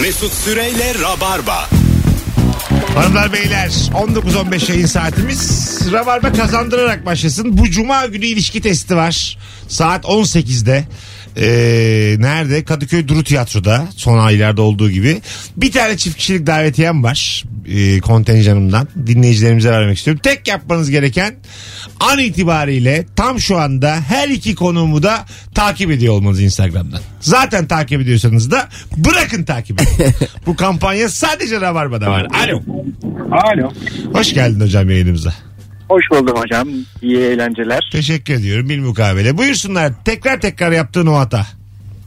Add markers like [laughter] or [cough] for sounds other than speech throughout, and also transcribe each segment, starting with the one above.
Mesut Süreyle Rabarba. Hanımlar beyler 19-15 yayın saatimiz. Rabarba kazandırarak başlasın. Bu cuma günü ilişki testi var. Saat 18'de. Ee, nerede? Kadıköy Duru Tiyatro'da son aylarda olduğu gibi. Bir tane çift kişilik davetiyem var. Ee, kontenjanımdan. Dinleyicilerimize vermek istiyorum. Tek yapmanız gereken an itibariyle tam şu anda her iki konumu da takip ediyor olmanız Instagram'dan. Zaten takip ediyorsanız da bırakın takip edin. [laughs] Bu kampanya sadece Rabarba'da var. Alo. Alo. Hoş geldin hocam yayınımıza. Hoş buldum hocam. İyi eğlenceler. Teşekkür ediyorum bilmukabele. Buyursunlar tekrar tekrar yaptığın o hata.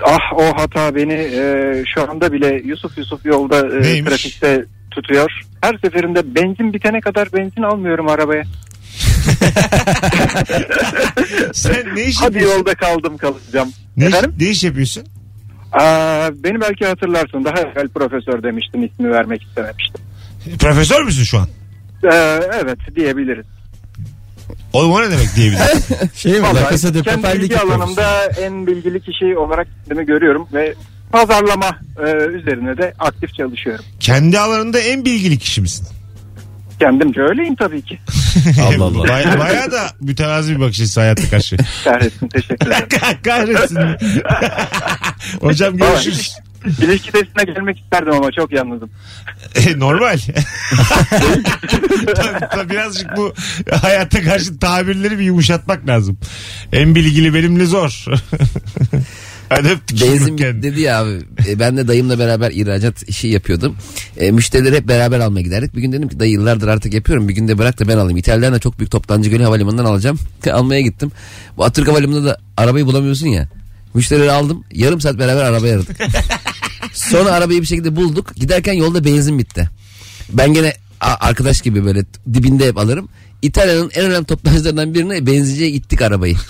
Ah o hata beni e, şu anda bile Yusuf Yusuf yolda e, Neymiş? trafikte tutuyor. Her seferinde benzin bitene kadar benzin almıyorum arabaya. [laughs] Sen ne iş Hadi yapıyorsun? yolda kaldım kalacağım. Ne, iş, Efendim? ne iş yapıyorsun? Aa, beni belki hatırlarsın. Daha evvel profesör demiştim. ismi vermek istememiştim. Profesör müsün şu an? Ee, evet diyebiliriz. Oğlum o ne demek diyebilirim. [laughs] Şey mi? La Vallahi Casa de kendi Papel'deki bilgi alanımda en bilgili kişi olarak kendimi görüyorum ve pazarlama e, üzerine de aktif çalışıyorum. Kendi alanında en bilgili kişi misin? Kendimce öyleyim tabii ki. [laughs] Allah Allah. Baya, bayağı da mütevazi bir bakış açısı hayata karşı. Kahretsin teşekkür ederim. [laughs] Kahretsin. [laughs] Hocam görüşürüz. İlişki testine gelmek isterdim ama çok yalnızım. E, Normal. Tabii, tabii birazcık bu hayata karşı tabirleri bir yumuşatmak lazım. En bilgili benimle zor. Hadi. Benzin yani. dedi ya abi. E, ben de dayımla beraber ihracat işi yapıyordum. E, müşterileri hep beraber almaya giderdik. Bir gün dedim ki dayı yıllardır artık yapıyorum. Bir gün de bırak da ben alayım. İtalyan'a çok büyük toptancı gölü havalimanından alacağım. Almaya gittim. Bu Atatürk Havalimanı'nda da arabayı bulamıyorsun ya. Müşterileri aldım. Yarım saat beraber arabayı aradık. [laughs] Sonra arabayı bir şekilde bulduk. Giderken yolda benzin bitti. Ben gene arkadaş gibi böyle dibinde hep alırım. İtalya'nın en önemli toptancılarından birine benzinciye ittik arabayı. [laughs]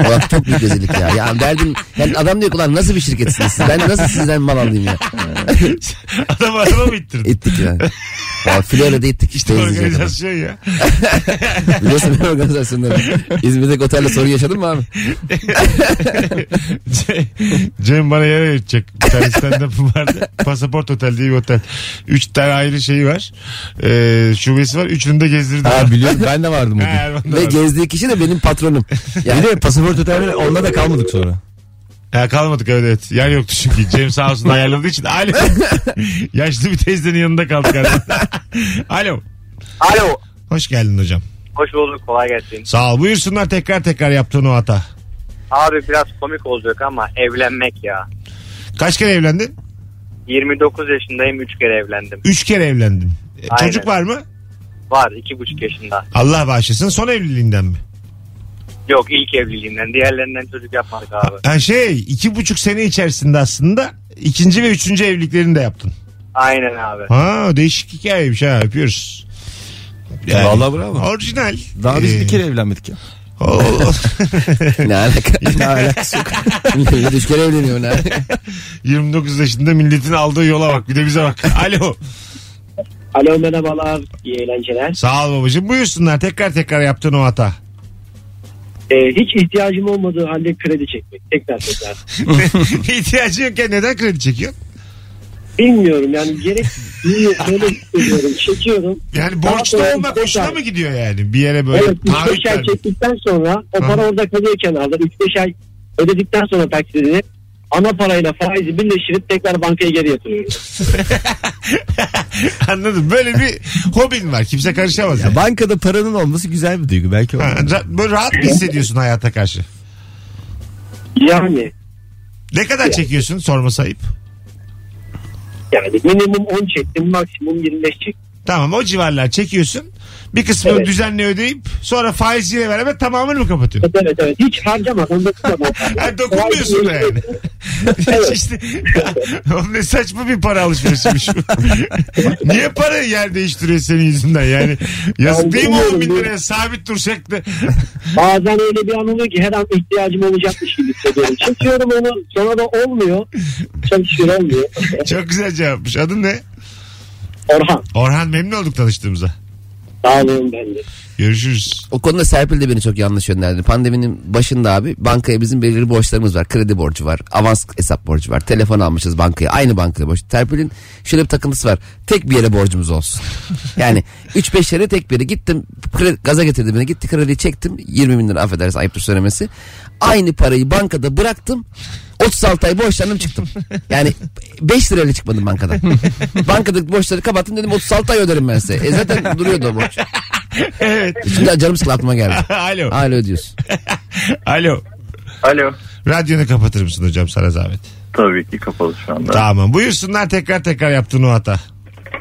Ulan çok büyük rezillik ya. Ya derdim yani adam diyor ki ulan nasıl bir şirketsiniz siz? Ben nasıl sizden mal alayım ya? [laughs] Adam araba mı ittirdin? İttik yani. Ya Florya'da ittik işte. Organizasyon ya. [laughs] Biliyorsun ben organizasyonları. İzmir'deki otelde sorun yaşadın mı abi? [laughs] Cem bana yer ayıracak. Bir tane stand-up'ım vardı. Pasaport Otel diye bir otel. Üç tane ayrı şeyi var. Ee, şubesi var. Üçünü de gezdirdim. Ha biliyorum ben de vardım o gün. Ha, Ve gezdiği kişi de benim patronum. Bir de pasaport otelde onda da kalmadık sonra. Ha, kalmadık evet, evet. Yer yoktu çünkü. Cem sağ olsun ayarladığı için. Alo. [laughs] Yaşlı bir teyzenin yanında kaldık. arada. [laughs] Alo. Alo. Hoş geldin hocam. Hoş bulduk kolay gelsin. Sağ ol. Buyursunlar tekrar tekrar yaptığın o hata. Abi biraz komik olacak ama evlenmek ya. Kaç kere evlendin? 29 yaşındayım 3 kere evlendim. Üç kere evlendin. E, Aynen. Çocuk var mı? Var 2,5 yaşında. Allah bağışlasın. Son evliliğinden mi? Yok ilk evliliğinden diğerlerinden çocuk yapmadık abi. Ha şey iki buçuk sene içerisinde aslında ikinci ve üçüncü evliliklerini de yaptın. Aynen abi. Ha değişik hikayeymiş ha öpüyoruz. Yani, Vallahi bravo. Orijinal. Daha biz Ee, bir kere evlenmedik ya. o- [laughs] ne alaka? [laughs] ne alakası yok. Üç kere evleniyor. Ne alaka? 29 yaşında milletin aldığı yola bak bir de bize bak. Alo. Alo merhabalar, iyi eğlenceler. Sağ ol babacığım. Buyursunlar tekrar tekrar yaptığın o hata. Ee, hiç ihtiyacım olmadığı halde kredi çekmek. Tekrar tekrar. [laughs] İhtiyacı yokken neden kredi çekiyor? Bilmiyorum yani gerek böyle hissediyorum. Çekiyorum. Yani borçlu olmak hoşuna mı gidiyor yani? Bir yere böyle Evet 3-5 taahhüt ay çektikten sonra o para orada kalıyor kenarda. 3-5 ay ödedikten sonra taksidini ana parayla faizi birleştirip tekrar bankaya geri yatırıyorum. [laughs] Anladım. Böyle bir hobin var. Kimse karışamaz. yani. Bankada paranın olması güzel bir duygu. Belki o. Ha, ra- böyle rahat mı hissediyorsun hayata karşı? Yani Ne kadar çekiyorsun sorma sayıp? yani minimum 10 çektim maksimum 25 çektim. Tamam o civarlar çekiyorsun. Bir kısmını Evet. düzenli ödeyip sonra faiziyle beraber tamamını mı kapatıyorsun? Evet evet hiç harcamadan dokunmadan. [laughs] Ha, dokunmuyorsun da yani. [laughs] Evet. işte, [laughs] ne saçma bir para alışverişiymiş bu. Niye parayı yer değiştiriyor senin yüzünden yani? Yazık Ben değil mi 10 bin liraya sabit duracak da. Bazen öyle bir an oluyor ki her an ihtiyacım olacakmış gibi hissediyorum. Çekiyorum onu sonra da olmuyor. Çalışıyor olmuyor. Çok güzel cevapmış. Adın ne? Orhan Orhan memnun olduk tanıştığımıza. Sağ olun ben de. Görüşürüz. O konuda Serpil de beni çok yanlış yönlendirdi. Pandeminin başında abi bankaya bizim belirli borçlarımız var. Kredi borcu var. Avans hesap borcu var. Telefon almışız bankaya. Aynı bankaya borç. Serpil'in şöyle bir takıntısı var. Tek bir yere borcumuz olsun. Yani 3-5 yere tek bir yere gittim. Kredi, gaza getirdi beni. Gitti krediyi çektim. 20 bin lira affedersin ayıptır söylemesi. Aynı parayı bankada bıraktım. 36 ay borçlandım çıktım. Yani 5 lirayla çıkmadım bankadan. Bankadaki borçları kapattım dedim 36 ay öderim ben size. E zaten duruyordu o borç. [laughs] Evet. Şimdi canım sıkıldı aklıma geldi. [laughs] Alo. Hala ödüyorsun. [laughs] Alo. Alo. Radyonu kapatır mısın hocam sana zahmet? Tabii ki kapalı şu anda. Tamam. Buyursunlar tekrar tekrar yaptığın o hata.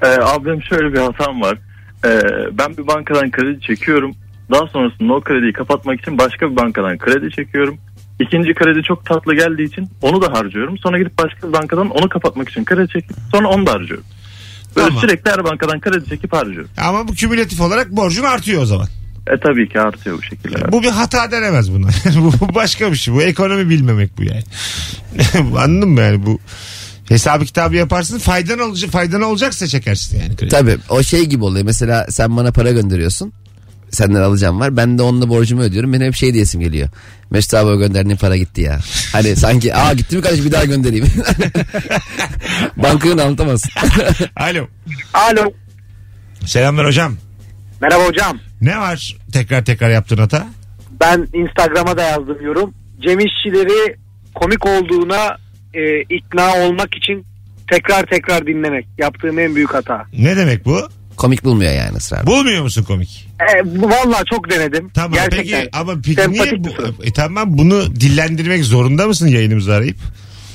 Ee, abim şöyle bir hatam var. Ee, ben bir bankadan kredi çekiyorum. Daha sonrasında o krediyi kapatmak için başka bir bankadan kredi çekiyorum. İkinci kredi çok tatlı geldiği için onu da harcıyorum. Sonra gidip başka bir bankadan onu kapatmak için kredi çekip sonra onu da harcıyorum. Böyle Tamam. sürekli her bankadan kredi çekip harcıyorum. Ama bu kümülatif olarak borcun artıyor o zaman. E tabii ki artıyor bu şekilde. Bu bir hata denemez buna. [laughs] bu başka bir şey. Bu ekonomi bilmemek bu yani. [laughs] Anladın mı yani bu hesabı kitabı yaparsın faydan olacak faydan olacaksa çekersin yani. kredi. Tabii o şey gibi oluyor. Mesela sen bana para gönderiyorsun. Senden alacağım var. Ben de onunla borcumu ödüyorum. Benim hep şey diyesim geliyor. Mesut abi o gönderdiğin para gitti ya. Hani sanki aa gitti mi kardeş bir daha göndereyim. [laughs] Bankayı anlatamazsın. [laughs] Alo. Alo. Selamlar hocam. Merhaba hocam. Ne var tekrar tekrar yaptığın hata? Ben Instagram'a da yazdım yorum. Cem İşçileri komik olduğuna e, ikna olmak için tekrar tekrar dinlemek. Yaptığım en büyük hata. Ne demek bu? Komik bulmuyor yani ısrar. Bulmuyor musun komik? E, vallahi çok denedim. Tamam Gerçekten. peki ama peki Sempatik niye bir bu, e, tamam bunu dillendirmek zorunda mısın yayınımızı arayıp?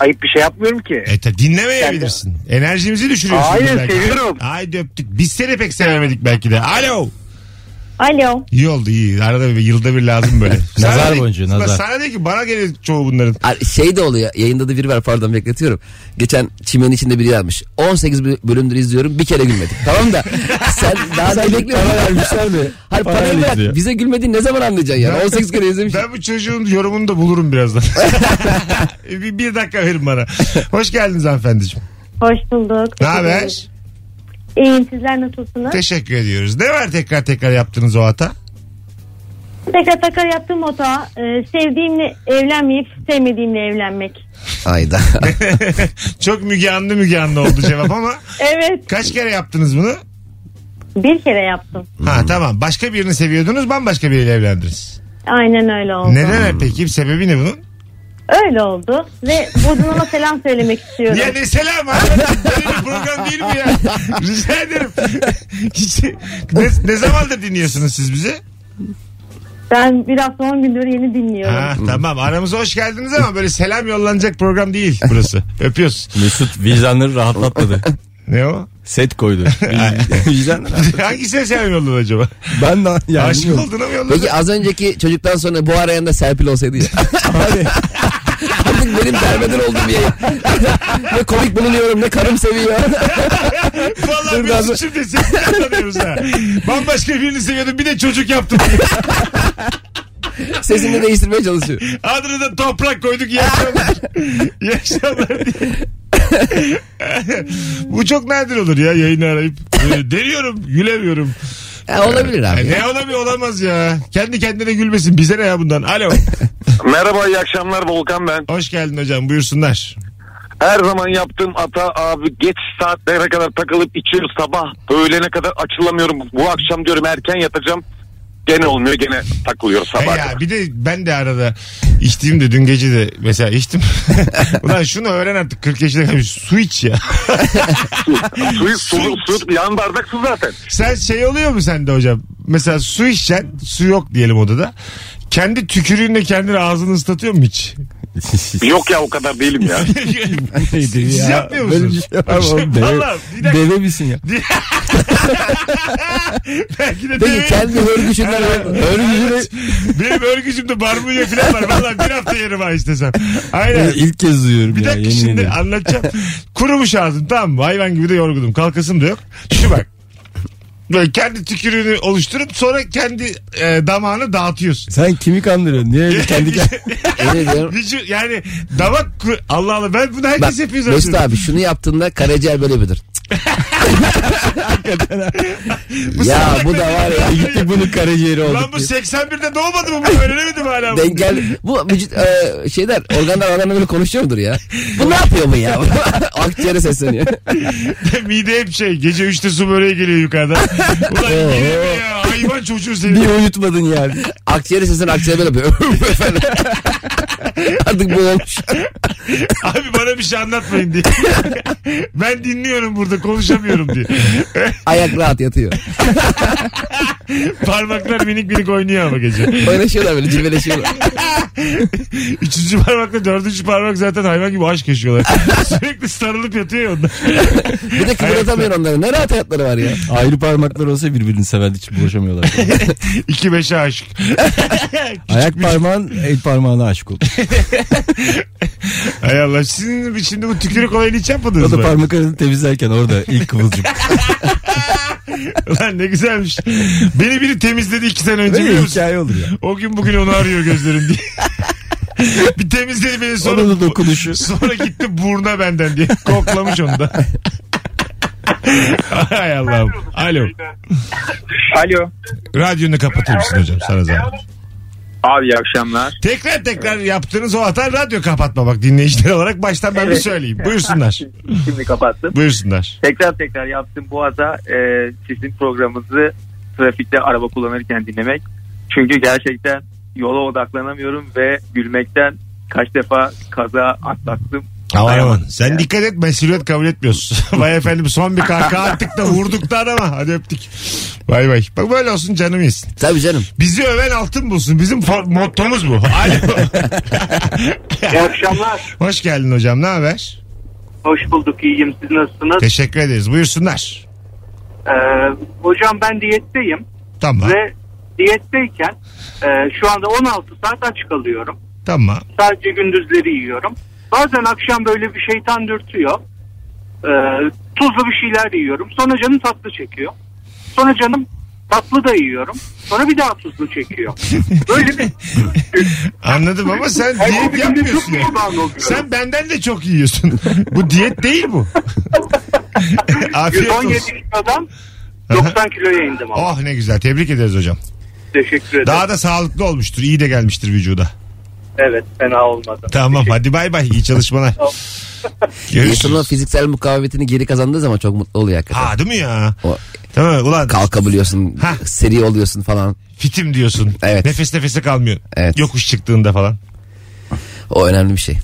Ayıp bir şey yapmıyorum ki. E ta, dinlemeyebilirsin. Enerjimizi düşürüyorsun. Hayır, belki. seviyorum. Haydi öptük. Biz seni pek sevemedik belki de. Alo. Alo. İyi oldu iyi. Arada bir yılda bir lazım böyle. [laughs] Nazar Sana de- boncuğu, nazar. Sana de ki bana gelir çoğu bunların. Şey de oluyor yayında da biri var pardon bekletiyorum. Geçen çimenin içinde biri yazmış. 18 bö- bölümdür izliyorum bir kere gülmedim. [laughs] Tamam da sen daha da bekliyorsun. Para vermişler mi? [laughs] Hayır Parayla parayı bırak. izliyor. Bize gülmediğini ne zaman anlayacaksın yani? 18 kere izlemiş. Ben bu çocuğun yorumunu da bulurum birazdan. bir, bir dakika verin bana. Hoş geldiniz hanımefendiciğim. Hoş bulduk. Ne haber? İyiyim sizler nasılsınız? Teşekkür ediyoruz. Ne var tekrar tekrar yaptığınız o hata? Tekrar tekrar yaptığım hata e, sevdiğimle evlenmeyip sevmediğimle evlenmek. Ayda. [laughs] Çok müge anlı müge anlı oldu cevap ama [laughs] Evet kaç kere yaptınız bunu? bir kere yaptım. Ha tamam. Başka birini seviyordunuz bambaşka biriyle evlendiniz. Aynen öyle oldu. Neden peki? Sebebi ne bunun? Öyle oldu ve buradan ona selam söylemek istiyorum. Ya ne selam abi. Böyle bir program değil mi ya? Rica ederim. Hiç, ne, ne zamandır dinliyorsunuz siz bizi? Ben bir hafta 10 gündür yeni dinliyorum. Ha, tamam aramıza hoş geldiniz ama böyle selam yollanacak program değil burası. Öpüyoruz. Mesut vicdanları rahatlatmadı. Ne o? Set koydu. Vicdanları Hangisine selam yolladın acaba? Ben de yani. Aşık bilmiyorum. olduğuna mı yolladın? Peki az önceki çocuktan sonra bu arayan da Serpil olsaydı ya. [laughs] Abi, [laughs] Artık benim derbeder olduğum yayın. ne komik bulunuyorum ne karım seviyor. [laughs] Vallahi biz şimdi seni tanıyoruz ha. Bambaşka birini seviyordum bir de çocuk yaptım. Sesini de değiştirmeye çalışıyor. Adını da toprak koyduk iyi akşamlar diye. [laughs] Bu çok nadir olur ya yayını arayıp. e, Deniyorum gülemiyorum. Ya olabilir abi. E, ne olamıyor olamaz ya. Kendi kendine gülmesin bize ne ya bundan. Alo. [laughs] Merhaba iyi akşamlar Volkan ben. Hoş geldin hocam buyursunlar. Her zaman yaptığım hata abi geç saatlere kadar takılıp içiyoruz sabah öğlene kadar açılamıyorum. Bu akşam diyorum erken yatacağım. Gene olmuyor gene takılıyoruz E sabah. ya bir de ben de arada içtiğim de dün gece de mesela içtim. [laughs] Ulan şunu öğren artık 40 yaşında kalmış su iç ya. Suyu, su, su, yan bardak su zaten. Sen şey oluyor mu sende hocam? Mesela su içeceksin su yok diyelim odada. Kendi tükürüğünle kendini ağzını ıslatıyor mu hiç? [laughs] Yok ya o kadar değilim ya. [laughs] Siz ya. yapmıyor Böyle musunuz? bir şey var mı oğlum? Deve- Valla bir dakika. Deve misin ya? [laughs] Belki de Peki kendi hörgüçünden Evet. Benim örgücümde barbunya falan var. Valla bir hafta yerim ha istesem. Aynen. İlk kez duyuyorum Bir ya. dakika yemin şimdi ederim. anlatacağım. Kurumuş ağzım tamam mı? Hayvan gibi de yorgunum. Kalkasım da yok. Şu bak. Böyle kendi tükürüğünü oluşturup sonra kendi e, damağını dağıtıyorsun. Sen kimi kandırıyorsun? Niye öyle [laughs] kendi [laughs] Yemin ediyorum. Vücut- yani damak Allah Allah ben bunu herkes Bak yapıyor Mesut zaten. abi şunu yaptığında karaciğer böyle bilir. [laughs] ya bu da var ya. [laughs] Gittik bunun karaciğeri olduk. Lan bu 81'de doğmadı mı bu? Öğrenemedim hala. Denk gel. Bu vücut e, şeyler organlar adamla böyle konuşuyor mudur ya? Bu ne yapıyor bu ya? [laughs] Akciğere sesleniyor. Mide hep şey. Gece 3'te su böreği geliyor yukarıdan. Ulan yine mi ya? Hayvan çocuğu seni. Bir uyutmadın yani. Akciğere sesleniyor akciğer böyle yapıyor. Efendim. [laughs] Artık bu olmuş. [laughs] Abi bana bir şey anlatmayın diye. [laughs] ben dinliyorum burada konuşamıyorum diye. Ayak rahat yatıyor. Parmaklar minik minik oynuyor ama gece. Oynaşıyorlar böyle cilveleşiyorlar. Üçüncü parmakla dördüncü parmak zaten hayvan gibi aşk yaşıyorlar. Sürekli sarılıp yatıyor ya onlar. Bir de kıvırtamıyor onları. Ne rahat hayatları var ya. Ayrı parmaklar olsa birbirini seven hiç bulaşamıyorlar. [laughs] İki beşe aşık. [laughs] Ayak parmağın el parmağına aşık oldu. [laughs] Hay Allah. Sizin şimdi bu tükürük olayını hiç O yapmadınız da mı? parmak arasını temizlerken orada ilk kıvılcım. Ulan ne güzelmiş. Beni biri temizledi iki sene önce biliyor Böyle musun? hikaye olur ya. O gün bugün onu arıyor gözlerim diye. bir temizledi beni sonra. Onun da dokunuşu. Sonra gitti burna benden diye. Koklamış onu da. Hay Allah'ım. Alo. Alo. Radyonu kapatır mısın hocam sana zahmet. Abi iyi akşamlar. Tekrar tekrar yaptığınız o hata radyo kapatmamak dinleyiciler olarak baştan ben bir söyleyeyim. Buyursunlar. Şimdi kapattım. Buyursunlar. Tekrar tekrar yaptım bu hata e, sizin programınızı trafikte araba kullanırken dinlemek. Çünkü gerçekten yola odaklanamıyorum ve gülmekten kaç defa kaza atlattım. Aman Sen yani. dikkat et mesuliyet kabul etmiyorsun. [laughs] Vay efendim son bir kahkaha attık da vurduk da arama. Hadi öptük. Bay bay. Bak böyle olsun canım yesin. Tabii canım. Bizi öven altın bulsun. Bizim for- mottomuz bu. [laughs] Alo. İyi akşamlar. Hoş geldin hocam. Ne haber? Hoş bulduk. İyiyim. Siz nasılsınız? Teşekkür ederiz. Buyursunlar. Ee, hocam ben diyetteyim. Tamam. Ve diyetteyken e, şu anda 16 saat aç kalıyorum. Tamam. Sadece gündüzleri yiyorum. Bazen akşam böyle bir şeytan dürtüyor. Ee, tuzlu bir şeyler yiyorum. Sonra canım tatlı çekiyor. Sonra canım tatlı da yiyorum. Sonra bir daha tuzlu çekiyor. [laughs] Böyle bir Anladım ama sen diyet yapmıyorsun ya. Sen benden de çok yiyorsun. bu diyet değil bu. [laughs] Afiyet 117 olsun. kilodan 90 kiloya indim ama. Oh ne güzel. Tebrik ederiz hocam. Teşekkür ederim. Daha da sağlıklı olmuştur. İyi de gelmiştir vücuda. Evet fena olmadı. Tamam hadi bay bay. İyi çalışmalar. İnsanın Görüşürüz. fiziksel mukavemetini geri kazandığı zaman çok mutlu oluyor hakikaten. Ha değil mi ya? O, Tamam ulan kalkabiliyorsun, Hah. seri oluyorsun falan. fitim diyorsun. Evet. Nefes nefese kalmıyor. Evet. Yokuş çıktığında falan. O önemli bir şey.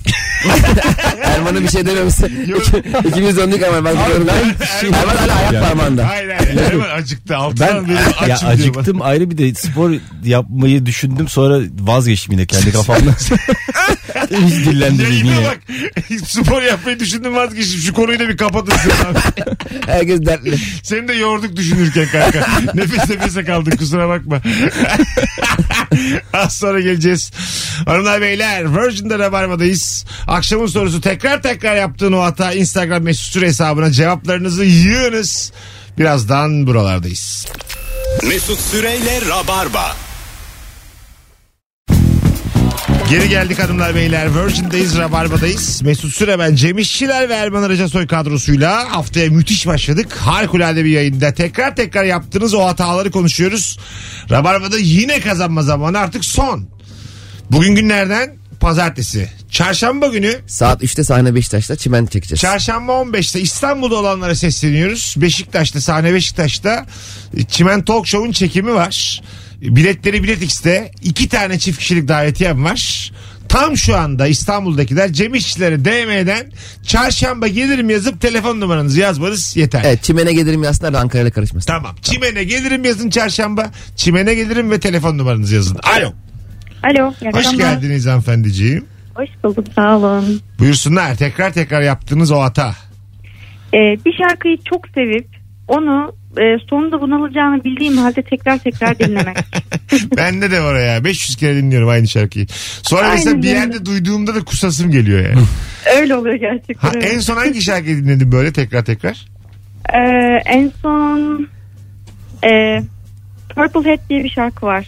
[laughs] Erman'a bir şey dememişsin. Yok. İkimiz döndük ama ben diyorum ben. Erman hala ayak parmağında. Hayır hayır. Hemen acıktı. Altından Ben benim açım ya diyor bana. acıktım ayrı bir de spor yapmayı düşündüm sonra vazgeçtim yine kendi kafamda. [laughs] Hiç dillendireyim Yayına yine. bak. Spor yapmayı düşündüm vazgeçtim. Şu konuyu da bir kapatın sen abi. Herkes dertli. Seni de yorduk düşünürken kanka. [laughs] Nefes nefese kaldın kusura bakma. Az sonra geleceğiz. Hanımlar beyler Virgin'de Rabarba'dayız. Akşamın sorusu tekrar tekrar yaptığın o hata Instagram mesut süre hesabına cevaplarınızı yığınız. Birazdan buralardayız. Mesut Süreyle Rabarba. Geri geldik hanımlar beyler. Virgin'deyiz, Rabarba'dayız. Mesut Süre ben, Cem İşçiler ve Erman Arıca Soy kadrosuyla haftaya müthiş başladık. Harikulade bir yayında. Tekrar tekrar yaptığınız o hataları konuşuyoruz. Rabarba'da yine kazanma zamanı artık son. Bugün günlerden pazartesi. Çarşamba günü Saat 3'te sahne Beşiktaş'ta çimen çekeceğiz. Çarşamba 15'te İstanbul'da olanlara sesleniyoruz. Beşiktaş'ta sahne Beşiktaş'ta e, Çimen Talk Show'un çekimi var. Biletleri Bilet X'te iki tane çift kişilik davetiyem var. Tam şu anda İstanbul'dakiler Cem İşçilere DM'den çarşamba gelirim yazıp telefon numaranızı yazmanız yeter. Evet çimene gelirim yazsınlar da Ankara'yla karışmasın. Tamam. Çimene gelirim yazın çarşamba. Çimene gelirim ve telefon numaranızı yazın. Alo. Alo. iyi Hoş akşamlar. geldiniz hanımefendiciğim. Hoş bulduk sağ olun. Buyursunlar. Tekrar tekrar yaptığınız o hata. Ee, bir şarkıyı çok sevip onu e, sonunda bunalacağını bildiğim halde tekrar tekrar dinlemek. [laughs] Bende de var o ya. 500 kere dinliyorum aynı şarkıyı. Sonra Aynen mesela bir öyle. yerde duyduğumda da kusasım geliyor yani. [laughs] Öyle oluyor gerçekten. ha, en son hangi şarkıyı dinledin böyle tekrar tekrar? Ee, en son e, Purple Head diye bir şarkı var.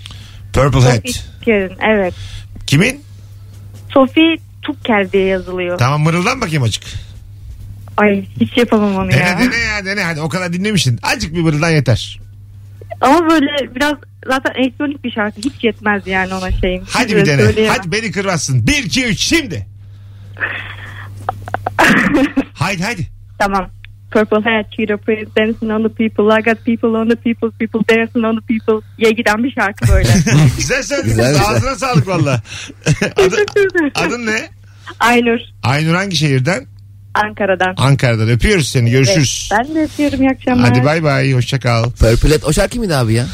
Purple Head. Sophie Tucker'in, evet. Kimin? Sophie Tucker diye yazılıyor. Tamam mırıldan bakayım açık. Ay hiç yapamam onu Dene ya. dene ya dene hadi o kadar dinlemişsin. Azıcık bir mırıldan yeter. Ama böyle biraz zaten elektronik bir şarkı hiç yetmez yani ona şeyim. Hadi bir dene. söyleyemem. Hadi beni kırmazsın. 1 2 3 şimdi. [laughs] haydi haydi. Tamam. Purple hat, cheetah print, dancing on the people. I got people on the people, people dancing on the people. diye giden bir şarkı böyle. [laughs] Güzel söyledin. Güzel, güzel. Ağzına sağlık valla. [laughs] Adı, adın ne? Aynur Aynur hangi şehirden? Ankara'dan. Ankara'dan. Öpüyoruz seni. Görüşürüz. Ben de öpüyorum iyi akşamlar. Hadi bay bay. Hoşça kal. Purple Hat o şarkı mıydı abi ya?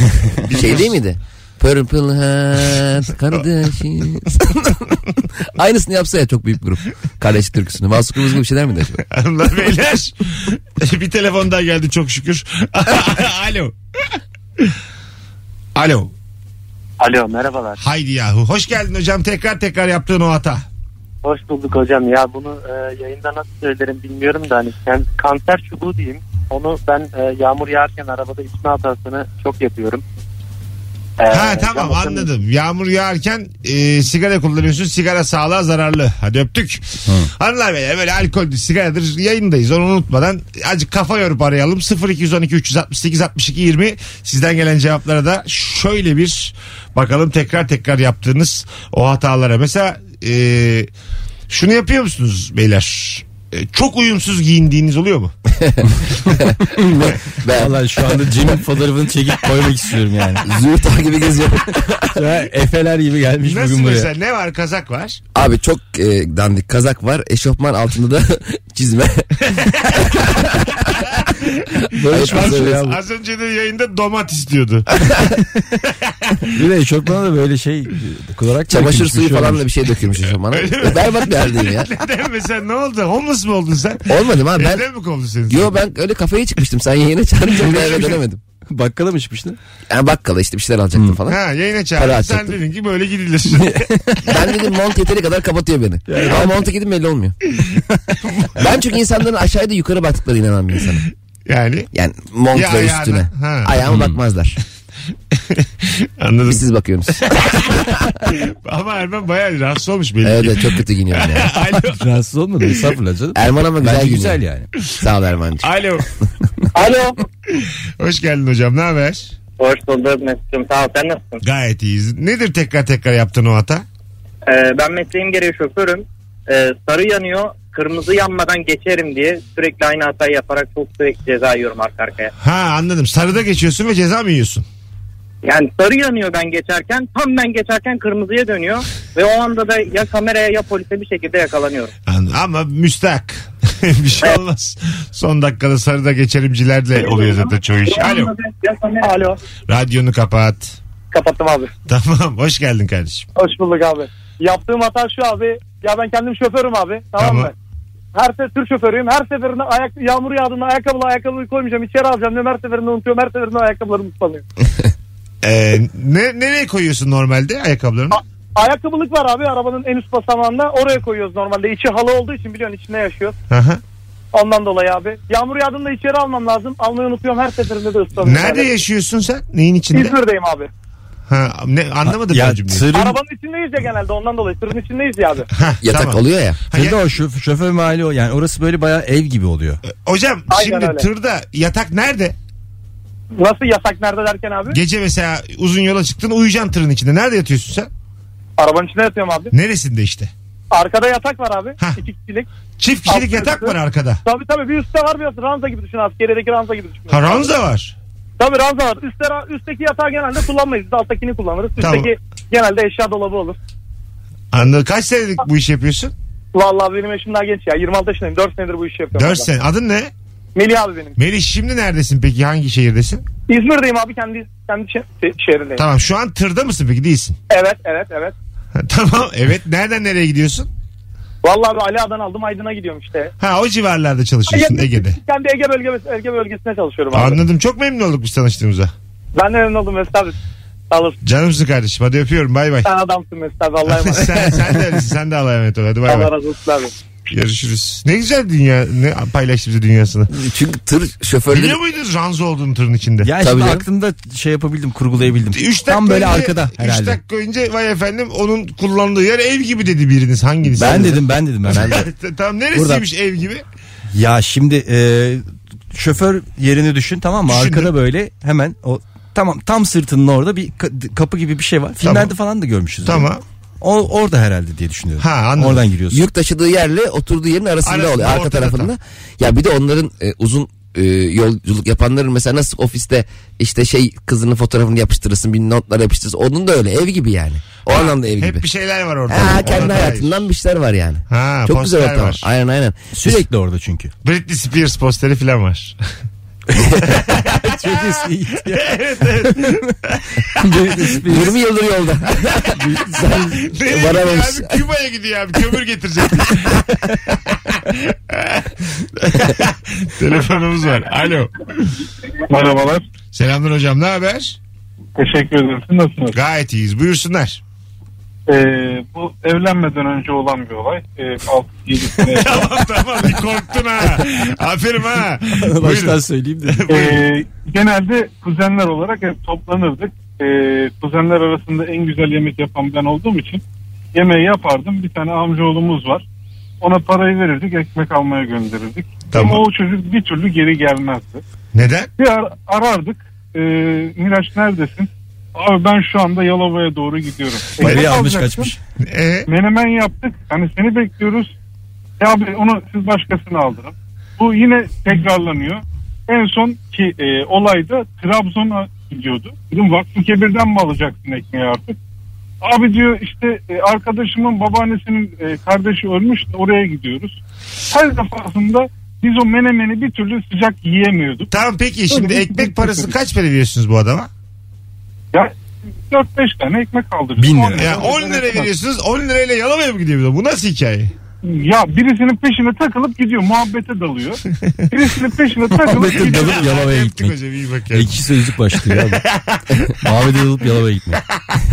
[laughs] şey değil miydi? Purple Hat kardeşim. [laughs] Aynısını yapsa ya çok büyük bir grup. Kardeş türküsünü. Kırmızı gibi bir şeyler miydi acaba? Hanımlar beyler. [laughs] bir telefon daha geldi çok şükür. [laughs] Alo. Alo. Alo merhabalar. Haydi yahu. Hoş geldin hocam. Tekrar tekrar yaptığın o hata. Hoş bulduk hocam. Ya bunu e, yayında nasıl söylerim bilmiyorum da hani ben kanser çubuğu diyeyim. Onu ben e, yağmur yağarken arabada içme hatasını çok yapıyorum. E, Ha tamam camın- anladım. Yağmur yağarken e, sigara kullanıyorsun. Sigara sağlığa zararlı. Hadi öptük. Hanımlar beyler böyle alkol sigaradır yayındayız. Onu unutmadan azıcık kafa yorup arayalım. 0212 368 62 20 sizden gelen cevaplara da şöyle bir bakalım tekrar tekrar yaptığınız o hatalara. Mesela e, şunu yapıyor musunuz beyler? E, çok uyumsuz giyindiğiniz oluyor mu? [laughs] Ben Valla şu anda Cem'in fotoğrafını çekip koymak istiyorum yani. Züğürt gibi an Efeler gibi gelmiş Nasıl bugün buraya. mesela ne var kazak var? Abi çok e, dandik kazak var. Eşofman altında da [laughs] çizme. [laughs] Böyle şey ya bu. Az önce de yayında domat istiyordu. Bir de eşofmana da böyle şey kularak Çamaşır bir suyu şey falan da bir şey dökülmüş eşofmana. Mi? Berbat bir haldeyim ya. Mesela ne oldu? Homeless mı oldun sen? Olmadım abi ben. Evden mi kovdu seni? Yo ben öyle kafaya çıkmıştım. Sen yayına çağırınca ben eve dönemedim. Bakkala mı çıkmıştın? Yani bakkala işte bir şeyler alacaktım falan. Ha yayına Para çağırdın. Sen atacaktım. dedin ki böyle gidilir. [laughs] Ben dedim mont yeteri kadar kapatıyor beni. Ama monta gidip belli olmuyor. [laughs] ben çünkü insanların aşağıda yukarı baktıklarına inanan bir insanım. yani Yani mont Ya ayağına, üstüne. ha. Ayağıma bakmazlar. [laughs] anladım. Biz siz bakıyorsunuz. [laughs] Ama Erman bayağı rahatsız olmuş belli evet ki. evet, çok kötü giyiniyorum ya. [laughs] Alo. Rahatsız olmadın estağfurullah canım. Erman ama güzel Bence giyiniyor. güzel yani. Sağ ol Erman'cığım. Alo. Alo. Hoş geldin hocam. Ne haber? Hoş bulduk Mesut'cum. Sağ ol. Sen nasılsın? Gayet iyiyiz. Nedir tekrar tekrar yaptığın o hata? Ee, ben mesleğim gereği şoförüm. Ee, sarı yanıyor. Kırmızı yanmadan geçerim diye sürekli aynı hatayı yaparak çok sürekli ceza yiyorum arka arkaya. Ha anladım. Sarıda geçiyorsun ve ceza mı yiyorsun? Yani sarı yanıyor ben geçerken. Tam ben geçerken kırmızıya dönüyor. Ve o anda da ya kameraya ya polise bir şekilde yakalanıyorum. An- Ama müstahak. [laughs] bir şey olmaz. Son dakikada sarıda geçerimcilerle oluyor zaten çoğu iş. Alo. Alo. Radyonu kapat. Kapattım abi. Tamam. Hoş geldin kardeşim. Hoş bulduk abi. Yaptığım hata şu abi. Ya ben kendim şoförüm abi. Tamam, Tamam. mı? Her sefer tır şoförüyüm. Her seferinde ayak, yağmur yağdığında ayakkabılı ayakkabıyı koymayacağım. içeri alacağım diyorum. Her seferinde unutuyorum. Her seferinde ayakkabılarımı ıslanıyor. [laughs] Ee, ne, nereye koyuyorsun normalde ayakkabılarını? Ayakkabılık var abi arabanın en üst basamağında. Oraya koyuyoruz normalde. İçi halı olduğu için biliyorsun içinde yaşıyor. Aha. Ondan dolayı abi. Yağmur yağdığında içeri almam lazım. Almayı unutuyorum. Her seferinde de ıslanıyor. Nerede Yani. yaşıyorsun sen? Neyin içinde? İzmir'deyim abi. Ha, ne, anlamadım Ya ben cümleyi. tırın, Arabanın içindeyiz ya genelde ondan dolayı. Tırın içindeyiz ya abi. Ha, Yatak tamam. oluyor ya. Ha, ya- tırda o şoför, şoför mahalli o. Yani orası böyle bayağı ev gibi oluyor. hocam Aynen şimdi öyle. tırda yatak nerede? Nasıl yasak nerede derken abi? Gece mesela uzun yola çıktın uyuyacaksın tırın içinde. Nerede yatıyorsun sen? Arabanın içinde yatıyorum abi. Neresinde işte? Arkada yatak var abi. Hah. İki kişilik. Çift kişilik Alt yatak var arkada. Tabii tabii bir üstte var bir üstte. Ranza gibi düşün askeriyedeki ranza gibi düşün. Ha ranza var. Tabii ranza var. Üstte, üstteki yatağı genelde kullanmayız. Biz alttakini kullanırız. Tamam. Üstteki genelde eşya dolabı olur. Anladım. Kaç senelik bu işi yapıyorsun? Vallahi benim yaşım daha genç ya. 26 yaşındayım. 4 senedir bu işi yapıyorum. 4 valla. sene. Adın ne? Melih abi benim. Melih şimdi neredesin peki? Hangi şehirdesin? İzmir'deyim abi kendi kendi şe- şehrindeyim. Tamam şu an tırda mısın peki? Değilsin. Evet evet evet. Tamam evet. Nereden nereye gidiyorsun? Vallahi abi Ali Ağa'dan aldım Aydın'a gidiyorum işte. Ha o civarlarda çalışıyorsun Ege'de. Kendi Ege, bölge, Ege bölgesine çalışıyorum abi. Anladım. Çok memnun olduk biz tanıştığımıza. Ben de memnun oldum Mesut abi. Sağ olasın. Canımsın kardeşim. Hadi öpüyorum. Bay bay. Sen adamsın Mesut abi. Allah'a [laughs] emanet. sen, sen de öylesin. Sen de Allah'a emanet ol. Hadi bay Allah bay. razı olsun abi. Görüşürüz. Ne güzel dünya. Ne paylaştı bize dünyasını. Çünkü tır şoförleri Biliyor muydunuz ranza olduğunu tırın içinde? Ya Tabii şimdi canım. aklımda şey yapabildim kurgulayabildim. 3 dakika Tam böyle önce, arkada üç herhalde. dakika önce vay efendim onun kullandığı yer ev gibi dedi biriniz. Hanginiz? Ben dedim ben dedim ben. ben de. tamam neresiymiş ev gibi? Ya şimdi e, şoför yerini düşün tamam mı? Düşündüm. Arkada böyle hemen o tamam tam sırtının orada bir ka- kapı gibi bir şey var. Filmlerde falan da görmüşüz. Tamam. O orada herhalde diye düşünüyorum. Ha, anladım. Oradan giriyorsun. Yük taşıdığı yerle oturduğu yerin arasında, Arasında, oluyor. Arka tarafında. tam. Ya bir de onların e, uzun e, yolculuk yapanların mesela nasıl ofiste işte şey kızının fotoğrafını yapıştırırsın bir notlar yapıştırırsın. Onun da öyle ev gibi yani. O anlamda ev Hep gibi. bir şeyler var orada. Ha, kendi hayatından bir şeyler var yani. Ha, Çok güzel ortam. var. Aynen aynen. Sürekli orada çünkü. Britney Spears posteri falan var. [laughs] [laughs] Çok eski. [laughs] evet evet. [laughs] 20 yıldır yolda. Nereye Varamamış. gidiyor abi? Küba'ya gidiyor abi. Kömür getirecek. Telefonumuz var. Alo. Merhabalar. Selamlar hocam. Ne haber? Teşekkür ederim. Siz nasılsınız? Gayet iyiyiz. Buyursunlar. Ee, bu evlenmeden önce olan bir olay. Ee, 6-7 [laughs] sene. tamam tamam. Bir korktun ha. Aferin ha. [laughs] Baştan Buyurun. söyleyeyim de. [laughs] Ee, genelde kuzenler olarak hep toplanırdık. Ee, kuzenler arasında en güzel yemek yapan ben olduğum için yemeği yapardım. Bir tane amcaoğlumuz var. Ona parayı verirdik, ekmek almaya gönderirdik. Tamam. Ama o çocuk bir türlü geri gelmezdi. Neden? Bir ar- arardık. Ee, Miraç neredesin? Abi ben şu anda Yalova'ya doğru gidiyorum. Parayı almış kaçmış. Ee, Menemen yaptık. Hani seni bekliyoruz. Ya abi onu siz başkasına aldırın. Bu yine tekrarlanıyor. En son ki e, olayda Trabzon'a gidiyordu. Dedim Vakfı Kebir'den mi alacaksın ekmeği artık? Abi diyor işte e, arkadaşımın babaannesinin e, kardeşi ölmüş de oraya gidiyoruz. Her defasında biz o menemeni bir türlü sıcak yiyemiyorduk. tamam peki şimdi Öyle ekmek parası kaç para veriyorsunuz bu adama? Ya 4-5 tane ekmek aldırdık. Bin lira. On Ya 10 lira veriyorsunuz 10 lirayla Yalova'ya mı gidiyor bu nasıl hikaye? Ya birisinin peşine takılıp gidiyor muhabbete dalıyor. [laughs] Birisinin peşine takılıp Muhabbete gidiyor. dalıp Yalova'ya Yaptık gitmek. hocam iyi bak ya. İki sözcük başlıyor abi. [laughs] Muhammed'e dalıp Yalova'ya gitmek.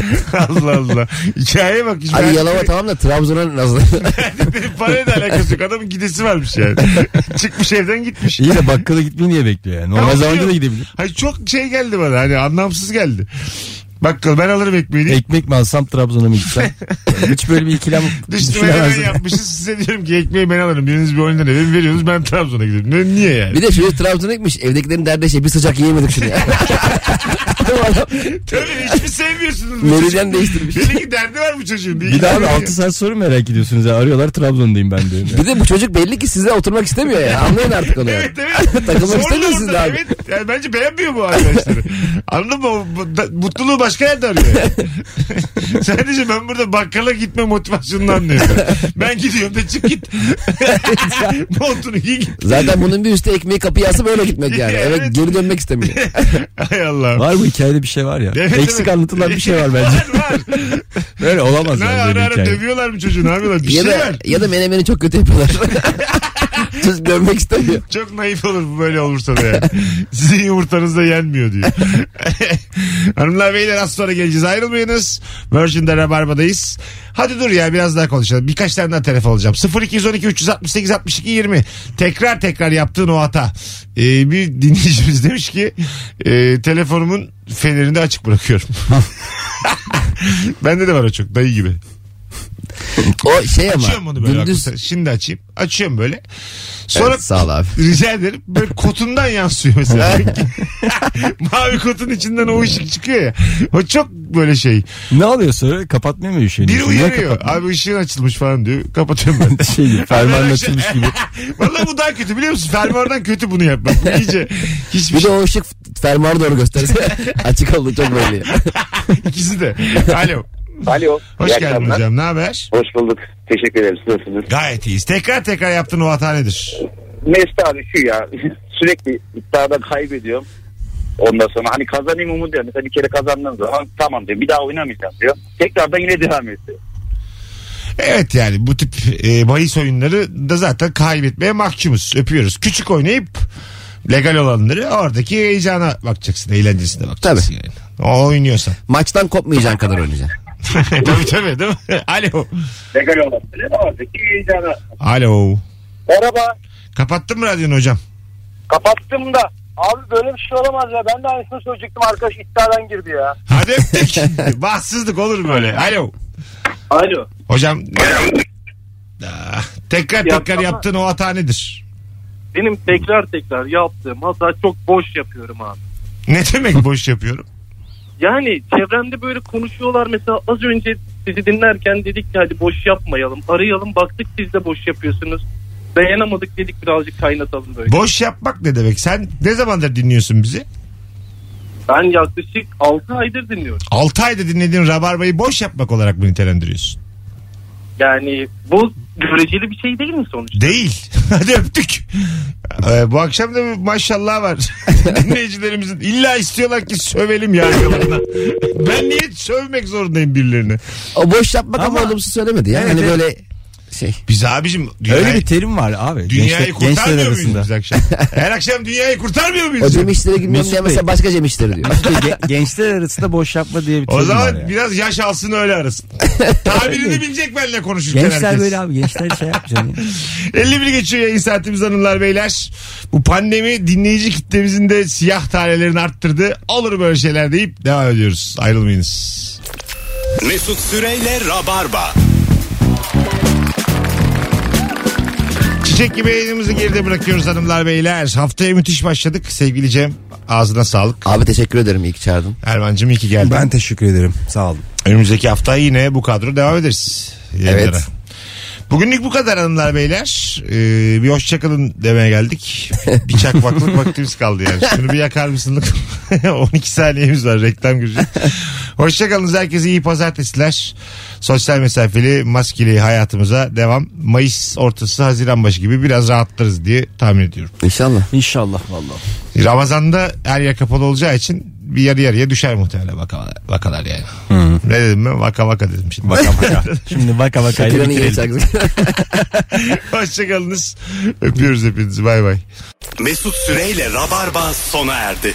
[laughs] Allah Allah. Hikayeye bak. hiç ben- Yalova tamam da Trabzon'a nasıl? [laughs] Parayla alakası yok. Adamın gidesi varmış yani. [laughs] Çıkmış evden gitmiş. İyi de bakkala gitmeyi niye bekliyor yani? Normal Tamam, zamanda biliyorum. da gidebilir. Hayır çok şey geldi bana hani anlamsız geldi. Bakkal ben alırım ekmeğini. Ekmek mi alsam Trabzon'a mı gitsem? [laughs] Hiç böyle bir ikilem Dıştı hemen düşünemezdim. yapmışız. Size diyorum ki ekmeği ben alırım. Biriniz bir 10 lira verin veriyorsunuz ben Trabzon'a gidiyorum. Ne, niye yani? bir de çocuk Trabzon'a gitmiş. Evdekilerin derdi şey bir sıcak yiyemedik şunu ya. [laughs] Tabii hiç mi sevmiyorsunuz bu Meridyen çocuğu? değiştirmiş. Belli ki derdi var bu çocuğun. Bir daha abi 6 saat sonra merak ediyorsunuz ya. Arıyorlar Trabzon'dayım ben diyorum. ya. [laughs] Bir de bu çocuk belli ki size oturmak istemiyor ya. Anlayın artık onu yani. Evet evet. Takılmak Zorla istemiyorsunuz orada, abi. Evet. Yani bence beğenmiyor bu arkadaşları. Anladın mı? O bu- da- Mutluluğu başka yerde arıyor. yani. [laughs] Sadece ben burada bakkala gitme motivasyonunu anlıyorum. Ben gidiyorum da çık git. [laughs] [laughs] Montunu giy git. Zaten bunun bir üstü ekmeği kapıya asıp öyle gitmek yani. Evet. Evet geri dönmek istemiyor. Hay Allah. Var bu hikayede bir şey var ya. Evet, Eksik evet. anlatılan bir şey var bence. var var. Böyle olamaz Ne yani ara ara hikaye. dövüyorlar mı çocuğu ne yapıyorlar? Bir ya şey da var. ya da menemeni çok kötü yapıyorlar. Çocuk görmek istemiyor. [laughs] Çok naif olur bu böyle olursa da yani. Sizin yumurtanız da yenmiyor diyor. [laughs] Hanımlar beyler az sonra geleceğiz. Ayrılmayınız. Virgin'de Rabarba'dayız. Hadi dur ya biraz daha konuşalım. Birkaç tane daha telefon alacağım. 0212 368 62 20. Tekrar tekrar yaptığın o hata. Ee, bir dinleyicimiz demiş ki e, telefonumun fenerini açık bırakıyorum. [laughs] Bende de var o çok dayı gibi. O şey ama Açıyorum onu böyle. gündüz bak, şimdi açayım. Açıyorum böyle. Sonra Evet, sağ ol abi. [laughs] rica ederim. Böyle kotundan yansıyor mesela. [laughs] [laughs] Mavi kotun içinden o ışık çıkıyor ya. O çok böyle şey. Ne oluyor sonra? Kapatmıyor mu üşüğünü? Biri uyarıyor. Abi ışığın açılmış falan diyor. Kapatıyorum ben. Şey gibi, fermuarın açılmış gibi. Valla bu daha kötü biliyor musun? Fermuardan kötü bunu yapmak. Bu iyice hiçbir Bir de şey. o ışık fermuarı doğru gösterse açık oldu çok belli. İkisi de. Alo. Alo. Hoş iyi geldin akşamlar. hocam. Ne haber? Hoş bulduk. Teşekkür ederim. Siz Nasılsınız? Gayet iyiyiz. Tekrar tekrar yaptığın o hata nedir? Mesut abi şu ya. [laughs] Sürekli iddiada kaybediyorum. Ondan sonra hani kazanayım umut diyor. Mesela bir kere kazandığım zaman tamam diyor. Bir daha oynamayacağım diyor. Tekrardan yine devam ediyor. Evet yani bu tip e, bahis oyunları da zaten kaybetmeye mahkumuz. Öpüyoruz. Küçük oynayıp legal olanları oradaki heyecana bakacaksın. Eğlencesine bakacaksın yani. O oynuyorsan. Maçtan kopmayacağın kadar oynayacaksın. [laughs] tabii tabii değil mi? [laughs] Alo. Legal olanları oradaki heyecana. Alo. Merhaba. Kapattın mı radyonu hocam? Kapattım da. Abi böyle bir şey olamaz ya. Ben de aynısını söyleyecektim. Arkadaş iddiadan girdi ya. Hadi öptük. [laughs] Bahtsızlık olur mu böyle? Alo. Alo. Hocam. Ah, tekrar tekrar ama- yaptığın o hata nedir? benim tekrar tekrar yaptığım hata çok boş yapıyorum abi. Ne demek boş yapıyorum? Yani çevremde böyle konuşuyorlar mesela az önce sizi dinlerken dedik ki hadi boş yapmayalım arayalım baktık siz de boş yapıyorsunuz. Dayanamadık dedik birazcık kaynatalım böyle. Boş yapmak ne demek? Sen ne zamandır dinliyorsun bizi? Ben yaklaşık 6 aydır dinliyorum. 6 ayda dinlediğin Rabarba'yı boş yapmak olarak mı nitelendiriyorsun? Yani bu göreceli bir şey değil mi sonuçta? Değil. [laughs] Hadi öptük. Ee, bu akşam da bir maşallah var. [laughs] Dinleyicilerimizin illa istiyorlar ki sövelim yargılarına. ben niye sövmek zorundayım birilerini? O boş yapmak ama, olumsuz söylemedi ya. Evet, hani evet. böyle şey. Biz abicim Öyle bir terim var abi. Dünyayı Gençler- gençler kurtarmıyor muyuz arasında. biz akşam? [laughs] Her akşam dünyayı kurtarmıyor muyuz? O Cem işlere girmiyorum Mesut diye Bey. mesela başka Cem işleri diyor. Ge- gençler arasında boş yapma diye bir terim O zaman var ya. biraz yaş alsın öyle arasın. [laughs] Tabirini bilecek benimle konuşurken Gençler herkes. böyle abi gençler şey yapacaksın. [laughs] ya. 51 geçiyor yayın saatimiz hanımlar beyler. Bu pandemi dinleyici kitlemizin de siyah tanelerini arttırdı. Olur böyle şeyler deyip devam ediyoruz. Ayrılmayınız. Mesut Süreyle Rabarba. Çiçek gibi yayınımızı geride bırakıyoruz hanımlar beyler. Haftaya müthiş başladık. Sevgili Cem ağzına sağlık. Abi teşekkür ederim iyi ki çağırdın. Erman'cığım iyi ki geldin. Ben teşekkür ederim. Sağ olun. Önümüzdeki hafta yine bu kadro devam ederiz. Yayınlara. Evet. Bugünlük bu kadar hanımlar beyler. Ee, bir hoşçakalın demeye geldik. [laughs] Bir çakmaklık vaktimiz kaldı yani. Şunu bir yakar mısın? 12 [laughs] saniyemiz var reklam girecek. Hoşçakalınız herkese iyi pazartesiler. Sosyal mesafeli maskeli hayatımıza devam. Mayıs ortası Haziran başı gibi biraz rahatlarız diye tahmin ediyorum. İnşallah. İnşallah vallahi. Ramazan'da her yer kapalı olacağı için bir yarı yarıya düşer muhtemelen vakalar, vakalar yani. Ne dedim ben? Vaka vaka dedim şimdi. Vaka vaka. [laughs] Şimdi baka Şakiran'ın yeni şarkısı. Hoşçakalınız. Öpüyoruz hepinizi. Bay bay. Mesut Süreyle Rabarba sona erdi.